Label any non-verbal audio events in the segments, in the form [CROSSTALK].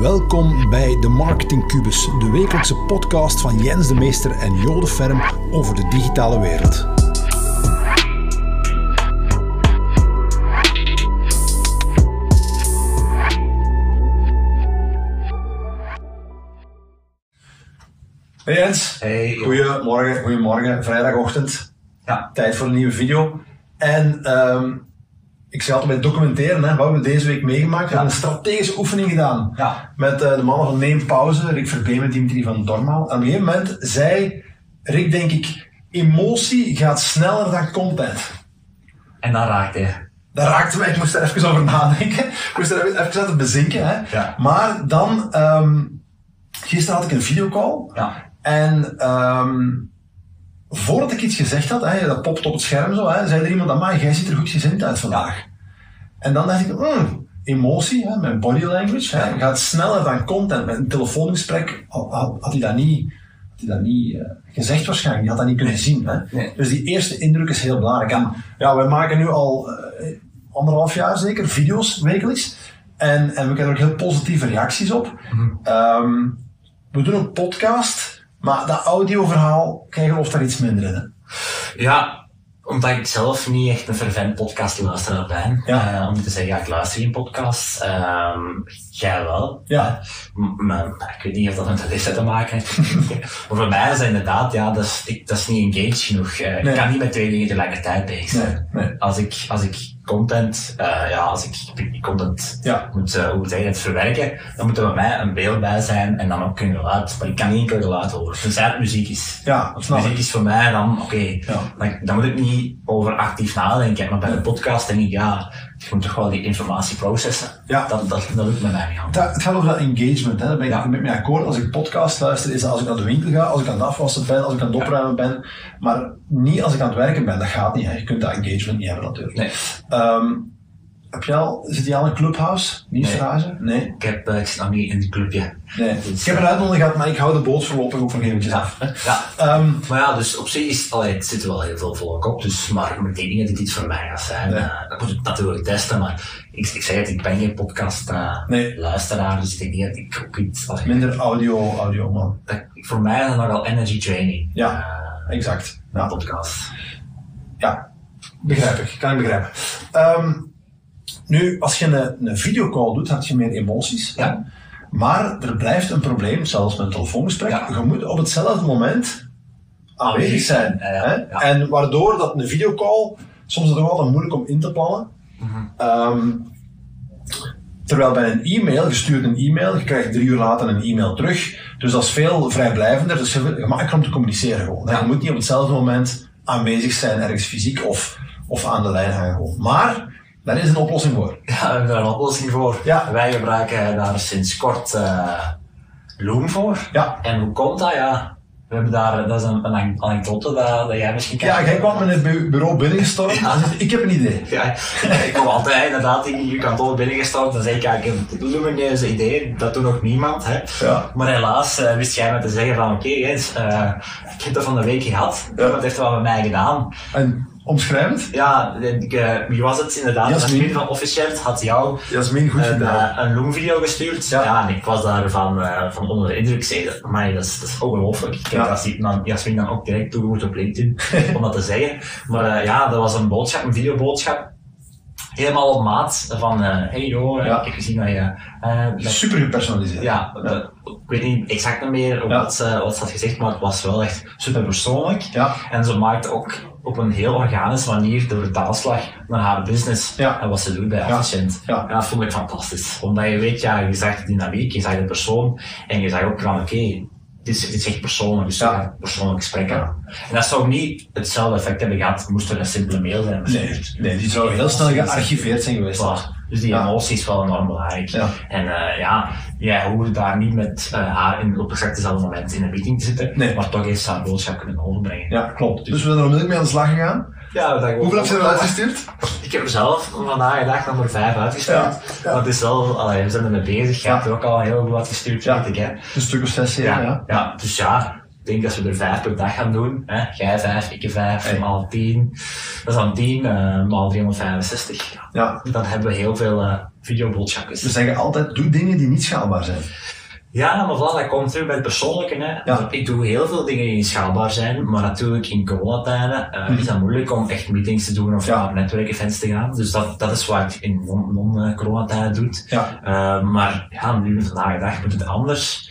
Welkom bij de Marketing Cubus, de wekelijkse podcast van Jens de Meester en Jode Ferm over de digitale wereld. Hey Jens. Hey. Goedemorgen, goedemorgen, vrijdagochtend. Ja. Tijd voor een nieuwe video. En ehm, ik zei altijd bij documenteren, hè, wat hebben we deze week meegemaakt? We hebben een strategische oefening gedaan Ja. met eh, de mannen van Neem Pauze, Rick Verbeem en Dimitri van Dormaal. En op een gegeven moment zei Rick, denk ik, emotie gaat sneller dan content. En dan raakt hij. Dat raakte mij, ik moest er even over nadenken. Ik moest er even, het bezinken. Hè. Ja. Maar dan, ehm, gisteren had ik een videocall. Ja. En ehm, voordat ik iets gezegd had, hè, dat popt op het scherm zo, hè, zei er iemand, amai, jij ziet er goed gezind uit vandaag. En dan dacht ik, hmm, emotie, hè, mijn body language, hè, gaat sneller dan content. Met een telefoongesprek had, hij dat niet, had hij dat niet eh, gezegd waarschijnlijk, die had dat niet kunnen zien. Hè. Nee. Dus die eerste indruk is heel belangrijk. En ja, wij maken nu al eh, anderhalf jaar zeker video's wekelijks. En, en we krijgen ook heel positieve reacties op. Ehm, we doen een podcast, maar dat audioverhaal krijgen we of daar iets minder in. Ja, omdat ik zelf niet echt een fervent podcastluisteraar ben. Ja. eh, om te zeggen, ja, ik luister geen podcast. Ehm jij wel. Ja. Maar ik weet niet of dat met de leeftijd te maken heeft. [LAUGHS] maar voor mij is dat inderdaad, ja, dat is, ik, dat is niet engaged genoeg. Eh, Nee. Ik kan niet met twee dingen tegelijkertijd bezig zijn. Nee, nee. Als ik, als ik content, eh, ja, als ik, ik content Ja. moet, eh, hoe zeg je het, verwerken, dan moet er bij mij een beeld bij zijn en dan ook een geluid. Maar ik kan niet enkel geluid horen. Tenzij het muziek is. Ja, snap muziek is voor mij dan, oké, Ja. dan, dan moet ik niet over actief nadenken. Maar bij een podcast denk ik, ja, je moet toch wel die informatie processen. Ja. Dat, dat, dat lukt met mij niet aan. Het gaat over dat engagement, hè. daar ben ik Ja. met mij akkoord. Als ik podcast luister, is dat als ik naar de winkel ga, als ik aan het afwassen ben, als ik aan het opruimen ben. Maar niet als ik aan het werken ben, dat gaat niet. Hè. Je kunt dat engagement niet hebben natuurlijk. Nee. Ehm, heb je al, zit je al in een clubhouse? Nieuwsfase? Nee. Ik, heb, eh, ik zit nog niet in het clubje. nee. Ik heb een uitnodiging gehad, maar ik hou de boot voorlopig ook nog eventjes af. Ja. Ehm, Maar ja, dus op zich is, allee, het zit wel heel veel volk op, dus, maar ik denk niet dat dit iets voor mij gaat zijn. Nee. Eh, dat moet ik natuurlijk testen, maar ik, ik zeg het, ik ben geen podcast eh, Nee. luisteraar, dus ik denk niet dat ik ook iets, allee, minder audio, audio man. dat, voor mij is dat nogal energy training. Ja. Exact. een Ja. podcast. Ja, begrijp ik. Kan ik begrijpen. Ehm, nu, als je een, een videocall doet, heb je meer emoties. Ja. Maar er blijft een probleem, zelfs met een telefoongesprek. Ja. Je moet op hetzelfde moment aanwezig zijn. Hè. En waardoor dat een videocall soms is het toch wel moeilijk om in te plannen. Mhm. Ehm, terwijl bij een e-mail, je stuurt een e-mail, je krijgt drie uur later een e-mail terug. Dus dat is veel vrijblijvender, dus gemakkelijker om te communiceren gewoon. Ja. Je moet niet op hetzelfde moment aanwezig zijn, ergens fysiek of, of aan de lijn hangen gewoon. Maar, daar is een oplossing voor. [LAUGHS] Ja, we hebben daar een oplossing voor. Ja. Wij gebruiken daar sinds kort eh Loom voor. Ja. En hoe komt dat? Ja, we hebben daar, dat is een, een anekdote dat, dat jij misschien kent. Ja, jij kwam met het bu- bureau binnengestormd. Ja. Ik heb een idee. [LAUGHS] Ja, ik kom altijd inderdaad in je kantoor binnengestapt en zeg ik, ja, ik heb een lumineuze idee, dat doet nog niemand. Hè. Ja. Maar helaas eh, wist jij me te zeggen van, oké Jens, eh, ik heb dat van de week gehad, wat heeft wel met mij gedaan? En omschrijvend? Ja, ik, eh, wie was het inderdaad? Jasmin. Jasmin van Officiënt had jou Jasmin, goed een, eh, een Loom-video gestuurd. Ja. Ja. en ik was daarvan eh, van onder de indruk. Zei, maar dat is, dat is ongelooflijk. Ik heb Ja. Jasmin dan, Jasmin dan ook direct toegevoegd op LinkedIn, [LAUGHS] om dat te zeggen. Maar eh, ja, dat was een boodschap, een videoboodschap. Helemaal op maat van, eh hey joh, eh, Ja. ik heb gezien dat je... eh, dat- Super gepersonaliseerd. ja, dat- ik weet niet exact nog meer Ja. wat, ze, wat ze had gezegd, maar het was wel echt super persoonlijk. Ja. En ze maakte ook op een heel organische manier de vertaalslag naar haar business Ja. en wat ze doet bij Ja. Efficient. Ja. En dat vond ik fantastisch. Omdat je weet, ja, je zag de dynamiek, je zag de persoon en je zag ook van, oké, dit, is, dit is echt persoonlijk, dus Ja. persoonlijk gesprekken. Ja. En dat zou niet hetzelfde effect hebben gehad, moest er een simpele mail zijn. Nee, nee, die zou heel snel gearchiveerd zijn geweest. Voilà. Dus die Ja. emotie is wel enorm belangrijk. Ja. En eh, ja, jij hoorde daar niet met eh, haar in, op exact dezelfde moment in een meeting te zitten, Nee. maar toch heeft ze haar boodschap kunnen overbrengen. Ja, klopt. Dus we zijn er onmiddellijk mee aan de slag gegaan. Ja, dat Hoeveel heb je er uitgestuurd? Ik heb er zelf vandaag de dag nummer 5 uitgestuurd. Ja, ja. Maar het is wel, allee, we zijn ermee bezig. Je Ja. hebt er ook al heel veel uitgestuurd, Ja. weet ik. Hè. Een stuk of zes, ja. ja. dus ja, Ik denk dat we er vijf per dag gaan doen. Hè? Jij vijf, ik vijf, Hey. maal tien. Dat is dan tien, eh, maal 365. Ja. Dan hebben we heel veel eh videoboodschappen. We zeggen altijd, doe dingen die niet schaalbaar zijn. Ja, maar voilà, dat komt terug bij het persoonlijke. Hè. Ja. Ik doe heel veel dingen die niet schaalbaar zijn, maar natuurlijk in coronatijden eh, is dat moeilijk om echt meetings te doen of. Ja. naar netwerkevents te gaan. Dus dat, dat is wat ik in non- non-coronatijden doe. Ja. Maar ja, nu vandaag de dag moet het anders.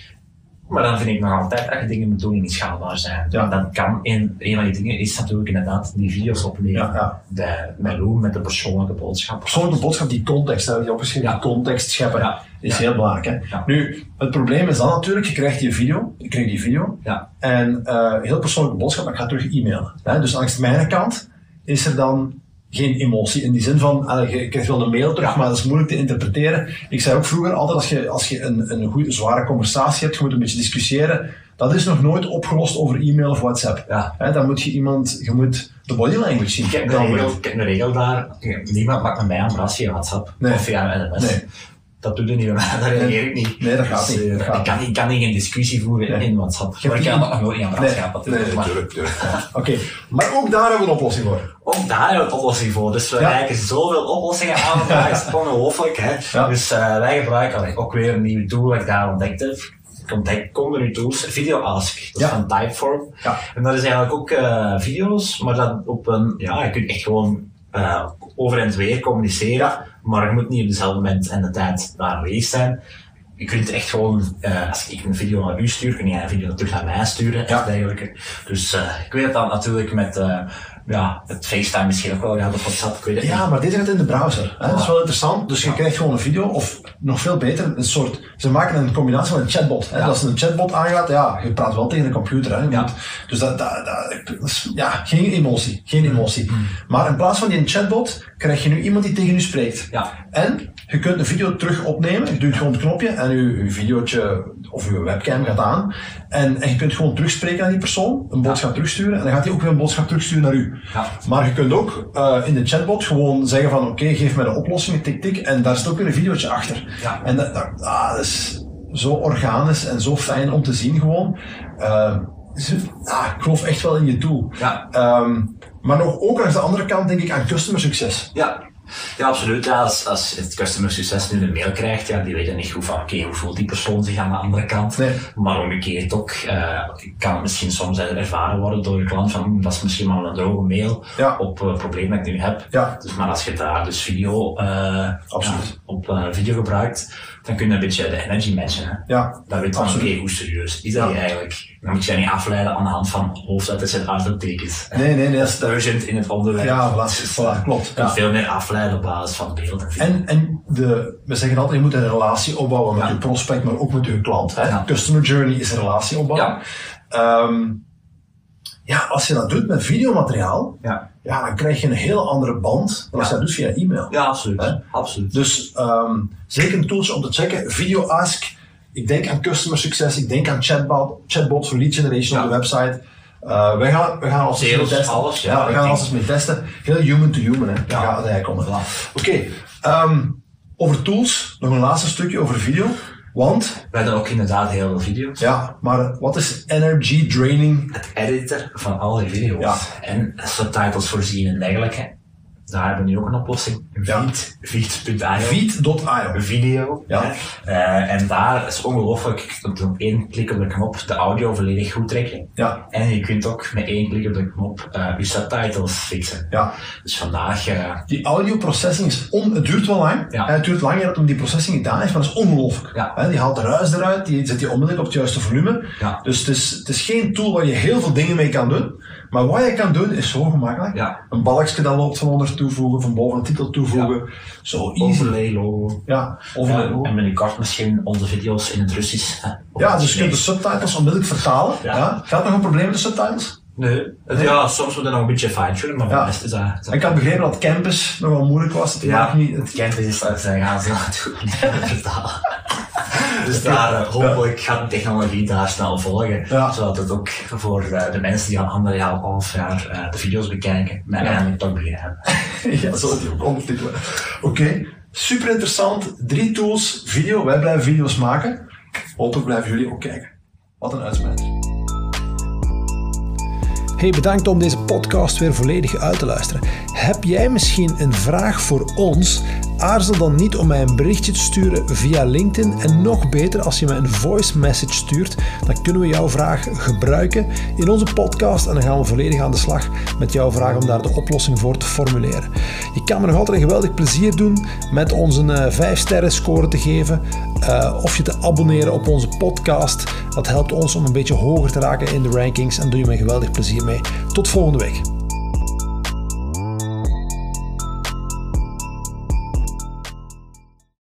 Maar dan vind ik nog altijd dat je dingen moet doen die niet schaalbaar zijn. Ja. Dat kan, een, een van die dingen is natuurlijk inderdaad die video's opnemen. Ja, ja. Met Lou, met de persoonlijke boodschap. Persoonlijke boodschap, die context, hè, die opgeschreven, Ja. context scheppen, Ja. is heel belangrijk. Hè. Ja. Nu, het probleem is dan natuurlijk, je krijgt die video, je krijgt die video, Ja. en eh, heel persoonlijke boodschap, maar ik ga terug e-mailen. Hè. Dus langs mijn kant is er dan geen emotie. In die zin van, je krijgt wel een mail terug, maar dat is moeilijk te interpreteren. Ik zei ook vroeger altijd, als je, als je een, een goede, zware conversatie hebt, je moet een beetje discussiëren, dat is nog nooit opgelost over e-mail of WhatsApp. Ja. Dan moet je iemand, je moet de body language zien. Ik heb, de Dan- regel, ik heb een regel daar. Niemand maakt met mij aan bras via WhatsApp. Nee. Of via sms. Nee. Dat doe je niet daar reageer ik niet. Nee, dat gaat Dus, niet. eh, Dat gaat ik, kan, ik kan niet een discussie voeren Nee. in WhatsApp. Maar ik kan dat nog nooit niet aan Nee, gaan. natuurlijk. nee, maar tuurlijk, [LAUGHS] Oké, maar ook daar hebben we een oplossing voor. ook daar hebben we een oplossing voor. Dus we Ja. reiken zoveel oplossingen aan. Dat is ongelooflijk. Hè? Ja. Dus eh, wij gebruiken ook weer een nieuwe tool dat ik daar ontdekt heb. Ik ontdek continu tools. Video Ask. Dat is van Typeform. Ja. En dat is eigenlijk ook eh, video's, maar dan op een, ja, je kunt echt gewoon over en weer communiceren, Ja. Maar je moet niet op dezelfde moment en de tijd daar aanwezig zijn. Je kunt echt gewoon, eh, als ik een video naar u stuur, kun jij een video terug naar mij sturen en Ja. Dus eh, ik weet dat natuurlijk met eh, ja, het FaceTime misschien ook wel gehad op WhatsApp, ik weet het Ja, niet. maar dit gaat in de browser. Hè? Dat is wel interessant. Dus je krijgt gewoon een video, of nog veel beter, een soort. Ze maken een combinatie van een chatbot. Hè? Ja. Als een chatbot aangaat, ja, je praat wel tegen de computer. Hè? Ja. moet- dus dat, dat, dat, dat ja, geen emotie. Geen Mm. emotie. Maar in plaats van die chatbot, krijg je nu iemand die tegen u spreekt. Ja. En je kunt de video terug opnemen. Je duwt gewoon het knopje en je, je videootje of je webcam gaat aan. En, en je kunt gewoon terugspreken aan die persoon, een boodschap terugsturen. En dan gaat hij ook weer een boodschap terugsturen naar u. Ja. Maar je kunt ook eh, in de chatbot gewoon zeggen van oké, geef mij de oplossing, tik tik. En daar zit ook weer een videootje achter. Ja. En dat, dat, ah, dat is zo organisch en zo fijn om te zien gewoon. Eh, ah, ik geloof echt wel in je. Ja. Ehm, maar nog ook aan de andere kant denk ik aan customer succes. Ja. Ja, absoluut. Ja, als, als het customer succes nu een mail krijgt, ja, die weten niet goed van, oké, hoe voelt die persoon zich aan de andere kant? Nee. Maar omgekeerd ook, eh, kan het misschien soms ervaren worden door de klant van, dat is misschien maar een droge mail Ja. op het probleem dat ik nu heb. Ja. Dus, maar als je daar dus video, eh, Absoluut. ja, op eh, video gebruikt, dan kun je een beetje de energy matchen. Hè? Ja, Dan weet je van, oké, hoe serieus is dat Ja. eigenlijk? Dan moet je niet afleiden aan de hand van hoofdletters en uitroeptekens. Nee, nee, nee. Dat is, Urgent in het onderwerp. ja, voilà, Dus, voilà, klopt. je kunt Ja. veel meer afleiden op basis van beeld en. En, de, we zeggen altijd, je moet een relatie opbouwen met Ja. je prospect, maar ook met je klant. Hè? Customer journey is een relatie opbouwen. Ehm, ja, als je dat doet met videomateriaal, Ja, ja, dan krijg je een heel andere band dan als je dat doet via e-mail. ja absoluut. Hè? absoluut. Dus ehm, zeker een tooltje om te checken. Video Ask. Ik denk aan customer success. Ik denk aan chatbot, chatbot voor lead generation op de website. Wij gaan, we gaan mee Sales, testen. alles, ja, ja, we gaan alles mee testen. Heel human to human, hè. Daar Ja. gaat het eigenlijk om. Oké, ehm, over tools. Nog een laatste stukje over video. Want, We hebben ook inderdaad heel veel video's. ja, maar wat is energy draining? Het editor van al die video's. Ja. En subtitles voorzien en dergelijke. Daar hebben we nu ook een oplossing. Ja. Feed. Feed.io. Feed.io. video. Ja. Eh, en daar is ongelooflijk, op één klik op de knop de audio volledig goed trekken. Ja, En je kunt ook met één klik op de knop eh, je subtitles fixen. ja. Dus vandaag, eh, Die audioprocessing is on, het duurt wel lang. Ja. Het duurt langer om die processing gedaan heeft, maar dat is ongelooflijk. Ja. Die haalt de ruis eruit, die zet die onmiddellijk op het juiste volume. Ja. Dus het is, het is geen tool waar je heel veel dingen mee kan doen. Maar wat je kan doen is zo gemakkelijk. Ja. Een balkje dat loopt van onder toevoegen, van boven een titel toevoegen. Zo easy. overlay logo. Ja, overlay Ja, logo. en binnenkort misschien onze video's in het Russisch. hè, Ja, dus je kunt de subtitles onmiddellijk vertalen. Ja. Ja. Gaat nog een probleem met de subtitles? Nee. Ja, soms moet je nog een beetje fine-tunen, maar Ja. is dat... is dat- Ik had begrepen dat Campus nog wel moeilijk was. Het Ja, maakt niet, het, campus is dat ze gaan ze het goed niet vertalen. Dus daar, eh, hopelijk gaat de technologie daar snel volgen. Ja. Zodat het ook voor eh, de mensen die al anderhalf half jaar eh, de video's bekijken, mij Ja. eindelijk toch begrijpen. [LAUGHS] ja, zo die ook ondertitelen. Oké, super interessant. Drie tools, video. Wij blijven video's maken. Hopelijk blijven jullie ook kijken. Wat een uitsmijter. Hey, bedankt om deze podcast weer volledig uit te luisteren. Heb jij misschien een vraag voor ons? Aarzel dan niet om mij een berichtje te sturen via LinkedIn. En nog beter, als je mij een voice message stuurt, dan kunnen we jouw vraag gebruiken in onze podcast. En dan gaan we volledig aan de slag met jouw vraag om daar de oplossing voor te formuleren. Je kan me nog altijd een geweldig plezier doen met ons een 5-sterren score te geven. Uh, of je te abonneren op onze podcast. Dat helpt ons om een beetje hoger te raken in de rankings en doe je me geweldig plezier mee. Tot volgende week.